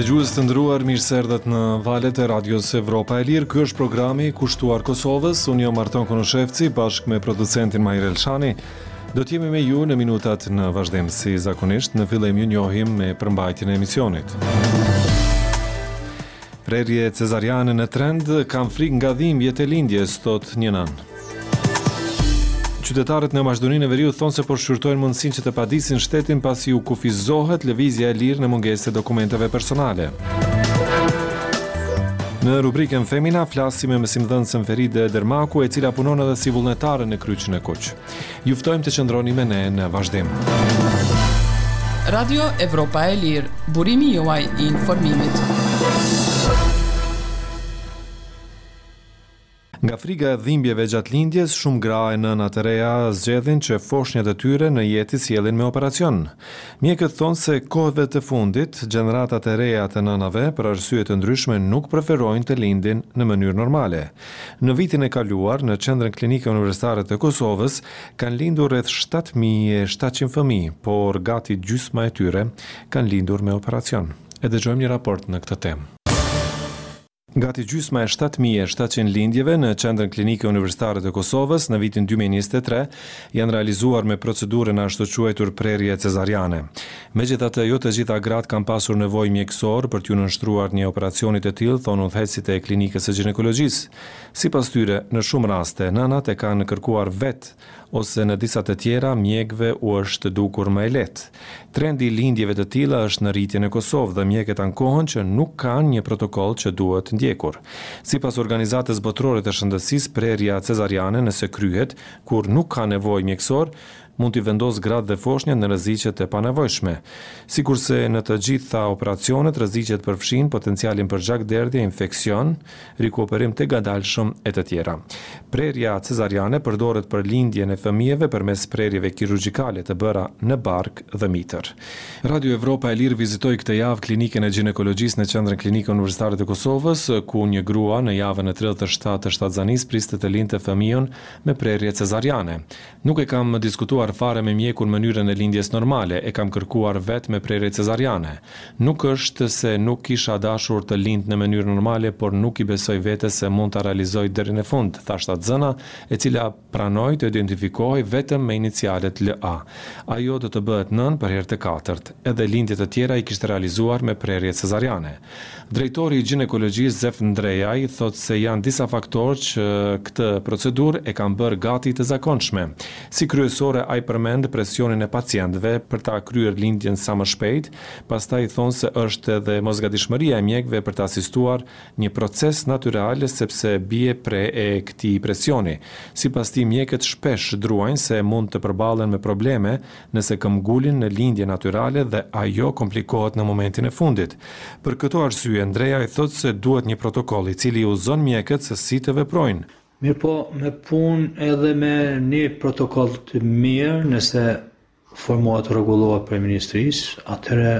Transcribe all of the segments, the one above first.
Dëgjues të nderuar, mirë se erdhët në valet e Radios Evropa e Lirë. Ky është programi i kushtuar Kosovës. Unë jam Marton Konushevci bashkë me producentin Mahir Elshani. Do të jemi me ju në minutat në vazhdim si zakonisht. Në fillim ju njohim me përmbajtjen e emisionit. Prerje cezariane në trend, kam frikë nga dhimbjet e lindjes, thotë një nënë. Qytetarët në Maqedoninë e Veriut thonë se po shqyrtojnë mundësinë që të padisin shtetin pasi u kufizohet lëvizja e lirë në mungesë të dokumenteve personale. Në rubrikën Femina flasim me mësimdhënësen Feride Dermaku, e cila punon edhe si vullnetare në Kryqin e Kuq. Ju ftojmë të qëndroni me ne në vazhdim. Radio Evropa e Lirë, burimi juaj i informimit. Nga frika e dhimbjeve gjatë lindjes, shumë gra e nëna të reja zgjedhin që foshnjat e tyre në jetë t'i sjellin me operacion. Mjekët thonë se kohëve të fundit, gjeneratat e reja të nënave për arsye të ndryshme nuk preferojnë të lindin në mënyrë normale. Në vitin e kaluar, në Qendrën Klinike Universitare të Kosovës kanë lindur rreth shtatë mijë e shtatëqind fëmijë, por gati gjysma e tyre kanë lindur me operacion. E dëgjojmë një raport në këtë temë. Gati gjysma e shtatë mijë e shtatëqind lindjeve në Qendrën Klinike Universitare të Kosovës në vitin dy mijë e njëzet e tre janë realizuar me procedurën e ashtuquajtur prerje cezariane. Megjithatë, jo të gjitha gratë kanë pasur nevojë mjekësore për t'iu nënshtruar një operacioni të tillë, thonë udhëheqësit e Klinikës së Gjinekologjisë. Sipas tyre, në shumë raste, nënat e kanë kërkuar vetë ose në disa të tjera, mjekëve u është dukur më e lehtë. Trendi i lindjeve të tilla është në rritje në Kosovë dhe mjekët ankohen që nuk kanë një protokoll që duhet ndjekur. Sipas Organizatës Botërore të Shëndetësisë, prerja cezariane, nëse kryhet kur nuk ka nevojë mjekësore, mund t'i vendosë gratë dhe foshnjat në rreziqe të panevojshme. Sikurse në të gjitha operacionet, rreziqet përfshijnë potencialin për gjakderdhje, infeksion, rikuperim të ngadalshëm e të tjera. Prerja cezariane përdoret për lindjen e fëmijëve përmes prerjeve kirurgjikale të bëra në bark dhe mitër. Radio Evropa e Lirë vizitoi këtë javë Klinikën e Gjinekologjisë në Qendrën Klinike Universitare të Kosovës, ku një grua në javën e tridhjetë e shtatë të shtatzanisë priste të lindte fëmijën me prerje cezariane. Nuk e kam diskutuar fare me mjekun mënyrën e lindjes normale, e kam kërkuar vetë me prerje cezariane. Nuk është se nuk kisha dashur të lind në mënyrë normale, por nuk i besoj vetes se mund ta realizoj deri në fund, tha shtatzëna, e cila pranoi të identifikohej vetëm me inicialet LA. Ajo do të bëhet nënë për herë të katërt. Edhe lindjet e tjera i kishte realizuar me prerje cezariane. Drejtori i Gjinekologjisë Zef Ndrejaj thotë se janë disa faktorë që këtë procedurë e kanë bërë gati të zakonshme. Si kryesore ai përmend presionin e pacientëve për ta kryer lindjen sa më shpejt, pastaj thonë se është edhe mosgatishmëria e mjekëve për të asistuar një proces natyral sepse bie pre e këtij presioni. Sipas tij mjekët shpesh druajnë se mund të përballen me probleme nëse këmbgulin në lindje natyrale dhe ajo komplikohet në momentin e fundit. Për këto arsye, Ndrejaj thotë se duhet një protokoll i cili i udhëzon mjekët se si të veprojnë. Mirëpo, me punë edhe me një protokoll të mirë nëse formohet, rregullohet prej ministrisë, atëherë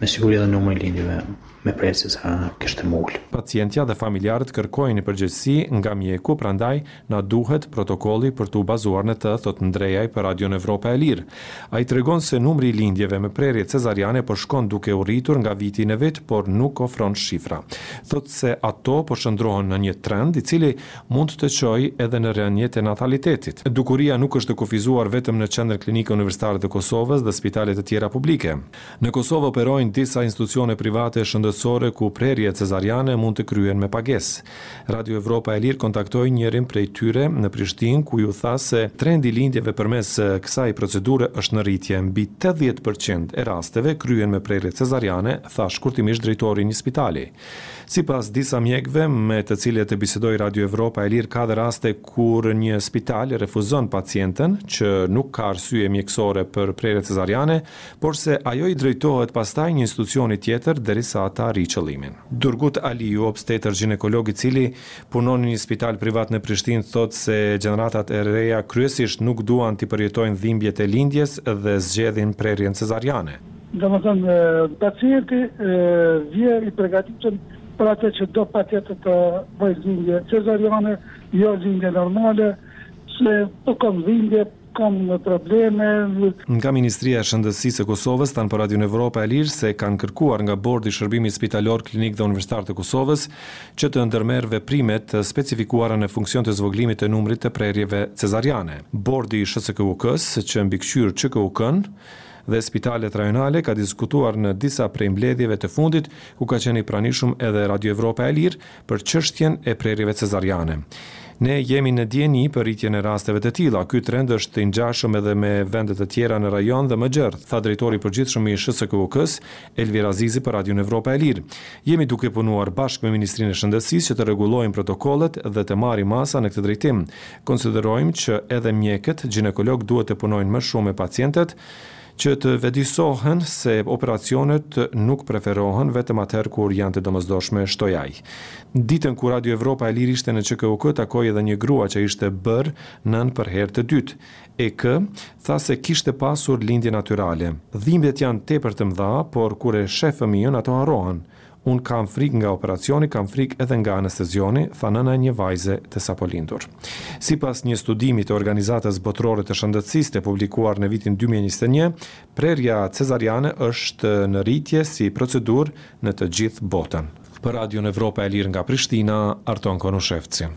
Me siguri edhe numri i lindjeve me prerje cezariane kish me u ulë. Pacientja dhe familjarët kërkojnë përgjegjësi nga mjeku, prandaj na duhet protokolli për t'u bazuar në të, thotë Ndrejaj për Radion Evropa e Lirë. Ai tregon se numri i lindjeve me prerje cezariane po shkon duke u rritur nga viti në vit, por nuk ofron shifra. Thotë se ato po shndërrohen në një trend, i cili mund të çojë edhe në rënie të natalitetit. Dukuria nuk është kufizuar vetëm në Qendrën Klinike Universitare të Kosovës dhe spitale të tjera publike. Në Kosovë operojnë disa institucione private shëndetësore ku prerje cezariane mund të kryhen me pagesë. Radio Evropa e Lirë kontaktoi njërin prej tyre në Prishtinë ku iu tha se trendi i lindjeve përmes kësaj procedure është në rritje, mbi tetëdhjetë për qind e rasteve kryhen me prerje cezariane, tha shkurtimisht drejtori i një spitali. Sipas disa mjekëve me të cilët bisedoi Radio Evropa e Lirë ka dhe raste kur një spital refuzon pacienten që nuk ka arsye mjekësore për prerje cezariane, porse ajo i drejtohet pastaj një institucioni tjetër derisa ta arrijë qëllimin. Durgut Aliu, obstetër gjinekolog i cili punon në një spital privat në Prishtinë thotë se gjeneratat e reja kryesisht nuk duan t'i përjetojnë dhimbjet e lindjes dhe zgjedhin prerjen cezariane. Domethënë pacienti vjen i përgatitur për atë që do patjetër të bëjë lindje cezariane, jo lindje normale, se po kam dhimbje, Kam probleme. Nga Ministria e Shëndetësisë së Kosovës thanë për Radion Evropa e Lirë se kanë kërkuar nga Bordi i Shërbimit Spitalor Klinik dhe Universitar të Kosovës që të ndërmerr veprime të specifikuara në funksion të zvogëlimit të numrit të prerjeve cezariane. Bordi i SHSKUK-së, që mbikëqyr QKUK-në dhe spitalet rajonale, ka diskutuar në disa prej mbledhjeve të fundit, ku ka qenë i pranishum edhe Radio Evropa e Lirë, Për çështjen e prerjeve cezariane. Ne jemi në dijeni për rritjen e rasteve të tilla. Ky trend është i ngjashëm edhe me vende të tjera në rajon dhe më gjerë, tha drejtori i përgjithshëm i SHSKUK-së, Elvir Azizi për Radion Evropa e Lirë. Jemi duke punuar bashkë me Ministrinë e Shëndetësisë që të rregullojmë protokollet dhe të marrim masa në këtë drejtim. Konsiderojmë që edhe mjekët gjinekologë duhet të punojnë më shumë me pacientet, Që të vetëdijesohen se operacionet nuk preferohen vetëm atëherë kur janë të domosdoshme, shtoi ai. Ditën kur Radio Evropa e Lirë ishte në QKUK takoi edhe një grua që ishte bërë nënë për herë të dytë. EK tha se kishte pasur lindje natyrale. Dhimbjet janë tepër të mëdha, por kur e sheh fëmijën ato harrohen. Unë kam frikë nga operacioni, kam frikë edhe nga anestezioni, tha nëna e një vajze të sapolindur. Sipas një studimi të Organizatës Botërore të Shëndetësisë të publikuar në vitin dy mijë e njëzet e një, prerja cezariane është në rritje si procedurë në të gjithë botën. Për Radion Evropa e Lirë nga Prishtina, Arton Konushevci.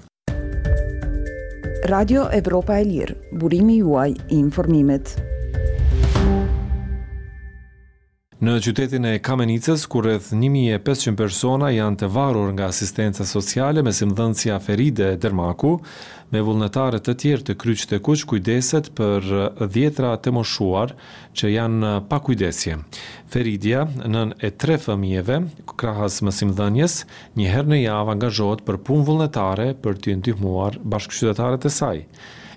Radio Evropa e Lirë, burimi juaj i informimit. Në qytetin e Kamenicës, ku rreth një mijë e pesëqind persona janë të varur nga asistenca sociale, mësimdhënësja Feride Dermaku, me vullnetarë të tjerë të Kryqit të Kuq kujdeset për dhjetëra të moshuar që janë pa kujdesje. Feridja, nënë e tre fëmijëve, krahas mësimdhënies, një herë në javë angazhohet për punë vullnetare për të ndihmuar bashkëqytetarët e saj.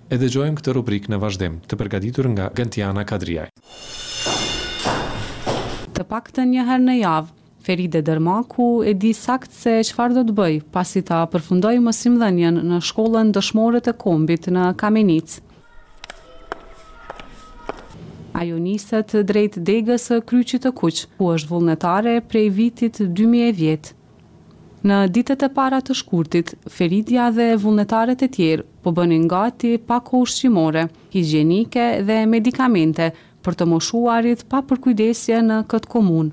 E dëgjojmë këtë rubrikë në vazhdim, të përgatitur nga Gentiana Kadriaj. Të paktën një herë në javë, Feride Dermaku e di saktë se çfarë do të bëjë, pasi ta përfundojë mësimdhënien në shkollën Dëshmorët e Kombit në Kamenicë. Ajo niset drejt Degës së Kryqit të Kuq, ku është vullnetare prej vitit dy mijë e dhjetë. Në ditët e para të shkurtit, Feridja dhe vullnetarët e tjerë po bënin gati pako ushqimore, higjienike dhe medikamente për të moshuarit pa përkujdesje në këtë komunë.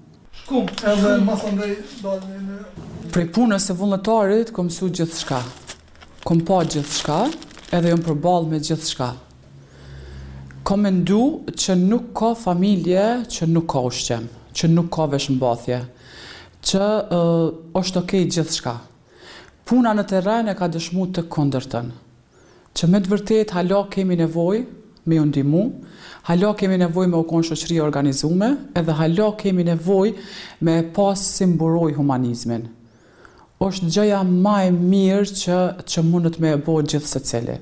Prej punës së vullnetarit kom mësu gjithçka. Kom pa gjithçka edhe jom përballë me gjithçka. Kom mendu që nuk ka familje që nuk ka ushqim, që nuk ka veshmbathje, që osht okej gjithçka. Puna në terren e ka dëshmu të kundërtën. Që me të vërtetë hala kemi nevojë me ju ndihmu, hala kemi nevojë me u kon shoqëri e organizume, edhe hala kemi nevojë me e pas si mburojë humanizmin. Osht gjëja ma e mirë që që munët me e bo gjithsecili.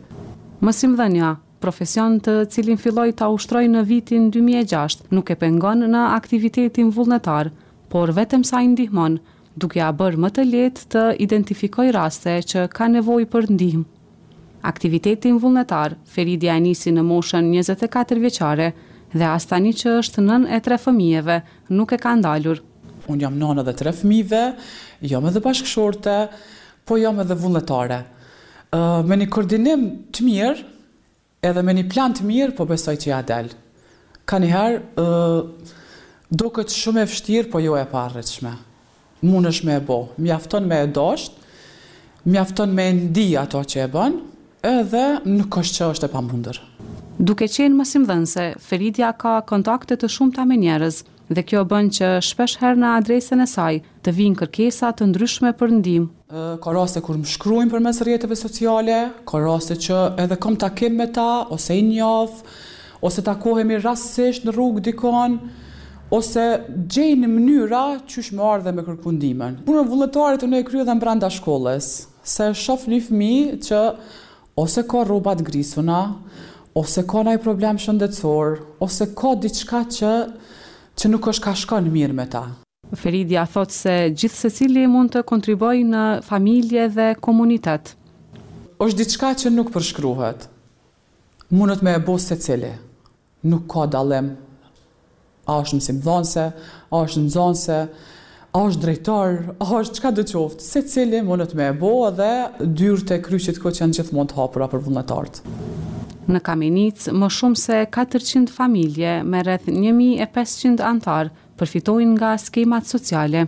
Mësimdhënia, profesion të cilin filloi ta ushtrojë në vitin dy mijë e gjashtë, nuk e pengon në aktivitetin vullnetar, por vetëm sa i ndihmon, duke ia bërë më të lehtë të identifikojë raste që kanë nevojë për ndihmë. Aktivitetin vullnetar, Feridja e nisi në moshën njëzet e katër vjeçare dhe as tani që është nënë e tre fëmijëve, nuk e ka ndalur. Unë jam nënë e tre fëmijëve, jam edhe bashkëshorte, po jam edhe vullnetare. Me një koordinim të mirë, Edhe me një plan të mirë po besoj që ja del. Kaniherë duket shumë e vështirë po jo e paarritshme. Munesh me e bo. Mjafton me e dosht, mjafton me e ndi ato që e bën, edhe nuk është që është e pamundur. Duke qenë mësimdhënëse, Feridja ka kontakte të shumta me njerëz, Dhe kjo bën që shpesh herë në adresën e saj të vijnë kërkesa të ndryshme për ndihmë. Ka raste kur më shkruajnë përmes rrjeteve sociale, ka raste që edhe kom takim me ta ose i njof, ose takohemi rastësisht në rrugë dikon, ose gjejnë mënyra qysh me ardh e me kërku ndihmën. Punën vullnetare unë e kryej edhe brenda shkollës, se shof një fmi që Ose ka rroba të grisuna, ose ka naj problem shëndetësor, ose ka diçka që që nuk është ka shkon mirë me ta. Feridja thotë se gjithsecili mund të kontribojë në familje dhe komunitet. Është diçka që nuk përshkruhet. Mundet me e bo secili. Nuk ka dallim a është mësimdhënëse, a është nxënëse, a është drejtor, a është çka do qoftë, secili mundet me e bo dhe dyert e Kryqit të Kuq janë gjithmonë të hapura për vullnetarët. Në Kamenicë, më shumë se katërqind familje me rreth një mijë e pesëqind anëtarë përfitojnë nga skemat sociale.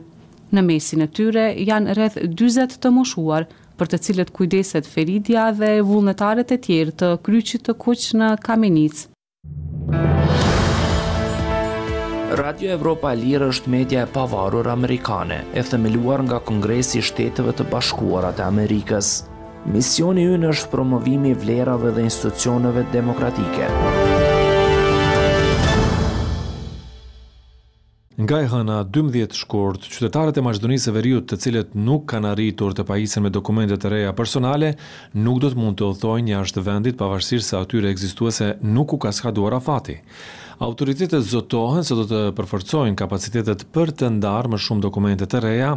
Në mesin e tyre janë rreth dyzet të moshuar për të cilët kujdeset Feridja dhe vullnetarët e tjerë të Kryqit të Kuq në Kamenicë. Radio Evropa e Lirë është media e pavarur amerikane, e themeluar nga Kongresi i Shteteve të Bashkuara të Amerikës. Misioni ynë është promovimi i vlerave dhe institucioneve demokratike. Nga e hëna, dymbëdhjetë shkurt, qytetarët e Maqedonisë së Veriut të cilët nuk kanë arritur të pajisen me dokumente të reja personale, nuk do të mund të udhëtojnë jashtë vendit pavarësisht se atyre ekzistuese nuk u ka skaduar afati. Autoritetet zotohen se do të përforcojnë kapacitetet për të ndarë më shumë dokumente të reja.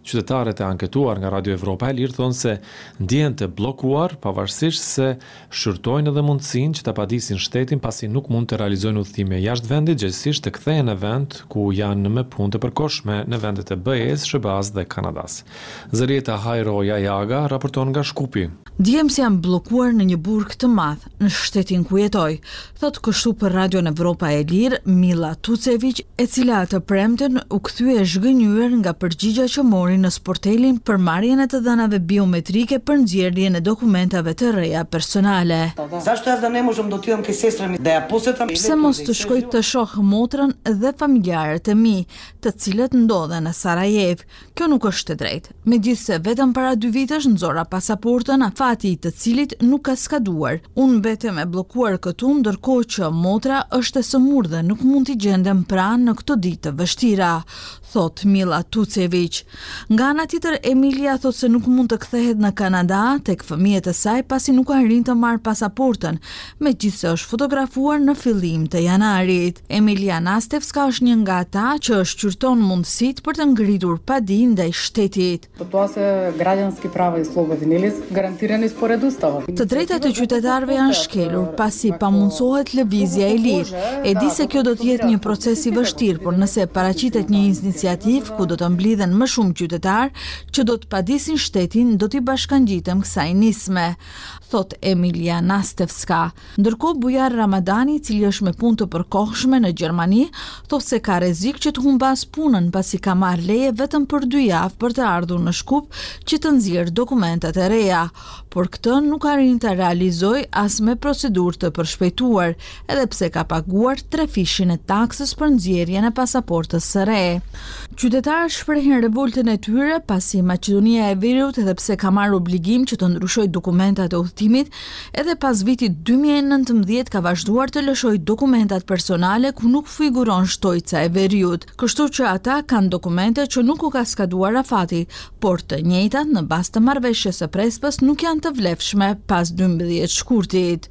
Qytetarët e anketuar nga Radio Evropa e Lirë thonë se ndihen të bllokuar pavarësisht se shqyrtojnë edhe mundësinë që ta padisin shtetin pasi nuk mund të realizojnë udhëtime jashtë vendit gjegjësisht të kthehen në vend ku janë me punë të përkohshme në vendet e BE-së, SHBA-së dhe Kanadasë. Zërijeta Hajro Jajaga raporton nga Shkupi. Ndihem si e bllokuar në një burg të madh në shtetin ku jetoj, thotë kështu për Radion Evropa e Lirë, Mila Tuceviq, e cila të premten u kthye e zhgënjyer nga përgjigja që mori në sportelin për marrjen e të dhënave biometrike për nxjerrjen e dokumentave të reja personale. Pse mos të shkoj të shoh motrën dhe familjarët e mi, të cilët ndodhen në Sarajevë? Kjo nuk është e drejtë. Megjithëse vetëm para dy vitesh nxora pasaportën, afati i të cilit nuk ka skaduar, unë mbetem e bllokuar këtu ndërkohë që motra është e sëmurë dhe nuk mund t'i gjendem pranë në këto ditë të vështira, thotë Mila Tuceviq. Nga ana tjetër, Emilia thotë se nuk mund të kthehet në Kanada tek fëmijët e saj pasi nuk arrin të marrë pasaportën, Megjithëse është fotografuar në fillim të janarit, Emilia Nastevska është një nga ata që shqyrton mundësitë për të ngritur padi ndaj shtetit. Të drejtat e qytetarëve janë shkelur, pasi pamundësohet lëvizja e lirë. E di se kjo do të jetë një proces i vështirë, por nëse paraqitet një iniciativë ku do të mblidhen më shumë qytetarë që do të padisin shtetin, do t'i bashkangjitem kësaj nisme. thotë Emilia Nastevska. Ndërkohë Bujar Ramadani, i cili është me punë të përkohshme në Gjermani, thotë se ka rrezik që të humbasë punën pasi ka marrë leje vetëm për dy javë për të ardhur në Shkup që të nxjerrë dokumentat e reja, por këtë nuk arrin ta realizojë as me procedurë të përshpejtuar, edhe pse ka paguar trefishin e taksës për nxjerrjen e pasaportës së re. Qytetarët shprehin revoltën e tyre pasi Maqedonia e Veriut edhe pse ka marrë obligim që të ndryshojë dokumentat e udhëtimit, edhe pas vitit 2019 ka vazhduar të lëshojë dokumentat personale ku nuk figuron shtojca e Veriut, kështu që ata kanë dokumente që nuk u ka skaduar afati, por të njëjtat në bazë të marrëveshjes së Prespës nuk janë të vlefshme pas dymbëdhjetë shkurtit.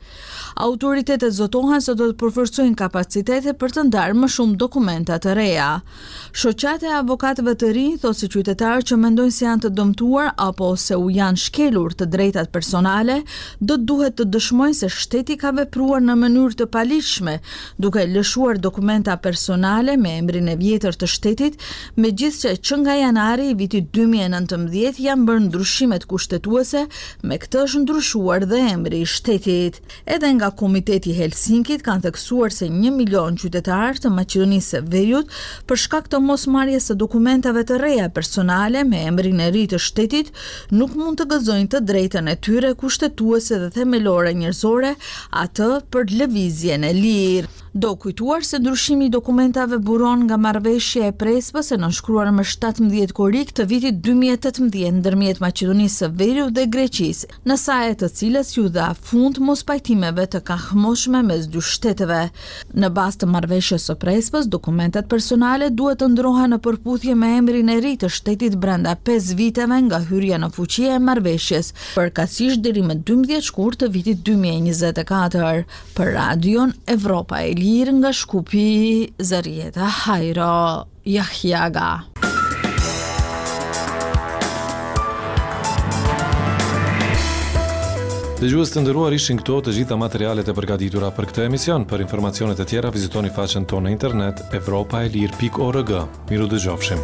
Autoritetet zotohen se do të përforcojnë kapacitetet për të ndarë më shumë dokumenta të reja. Shoqata e Avokatëve të Ri thotë se qytetarët që mendojnë se janë të dëmtuar apo se u janë shkelur të drejtat personale, do të duhet të dëshmojnë se shteti ka vepruar në mënyrë të paligjshme, duke lëshuar dokumenta personale me emrin e vjetër të shtetit, megjithëse që nga janari i vitit dy mijë e nëntëmbëdhjetë janë bërë ndryshimet kushtetuese Me këtë është ndryshuar dhe emri i shtetit. Edhe nga Komiteti i Helsinkit kanë theksuar se një milion qytetarë të Maqedonisë së Veriut, për shkak të mosmarrjes së dokumentave të reja personale me emrin e ri të shtetit, nuk mund të gëzojnë të drejtën e tyre kushtetuese dhe themelore njerëzore, atë për lëvizjen e lirë. Do kujtuar se ndryshimi i dokumentave buron nga marrëveshja e Prespës e nënshkruar më shtatëmbëdhjetë korrik të vitit dy mijë e tetëmbëdhjetë ndërmjet Maqedonisë së Veriut dhe Greqisë, në saje të cilës iu dha fund mospajtimeve të kahmoshme mes dy shteteve. Në bazë të marrëveshjes së Prespës, dokumentat personale duhet të ndrohen në përputhje me emrin e ri të shtetit brenda pesë viteve nga hyrja në fuqi e marrëveshjes, përkatësisht deri më dymbëdhjetë shkurt të vitit dy mijë e njëzet e katër. Për Radion Evropa e Lirë nga Shkupi, Zërijeta Hajro Jahjaga. Dëgjues të nderuar, ishin këto të gjitha materialet e përgatitura për këtë emision. Për informacionet e tjera, vizitoni faqen tonë në internet evropaelire.org. Mirudëgjofshim.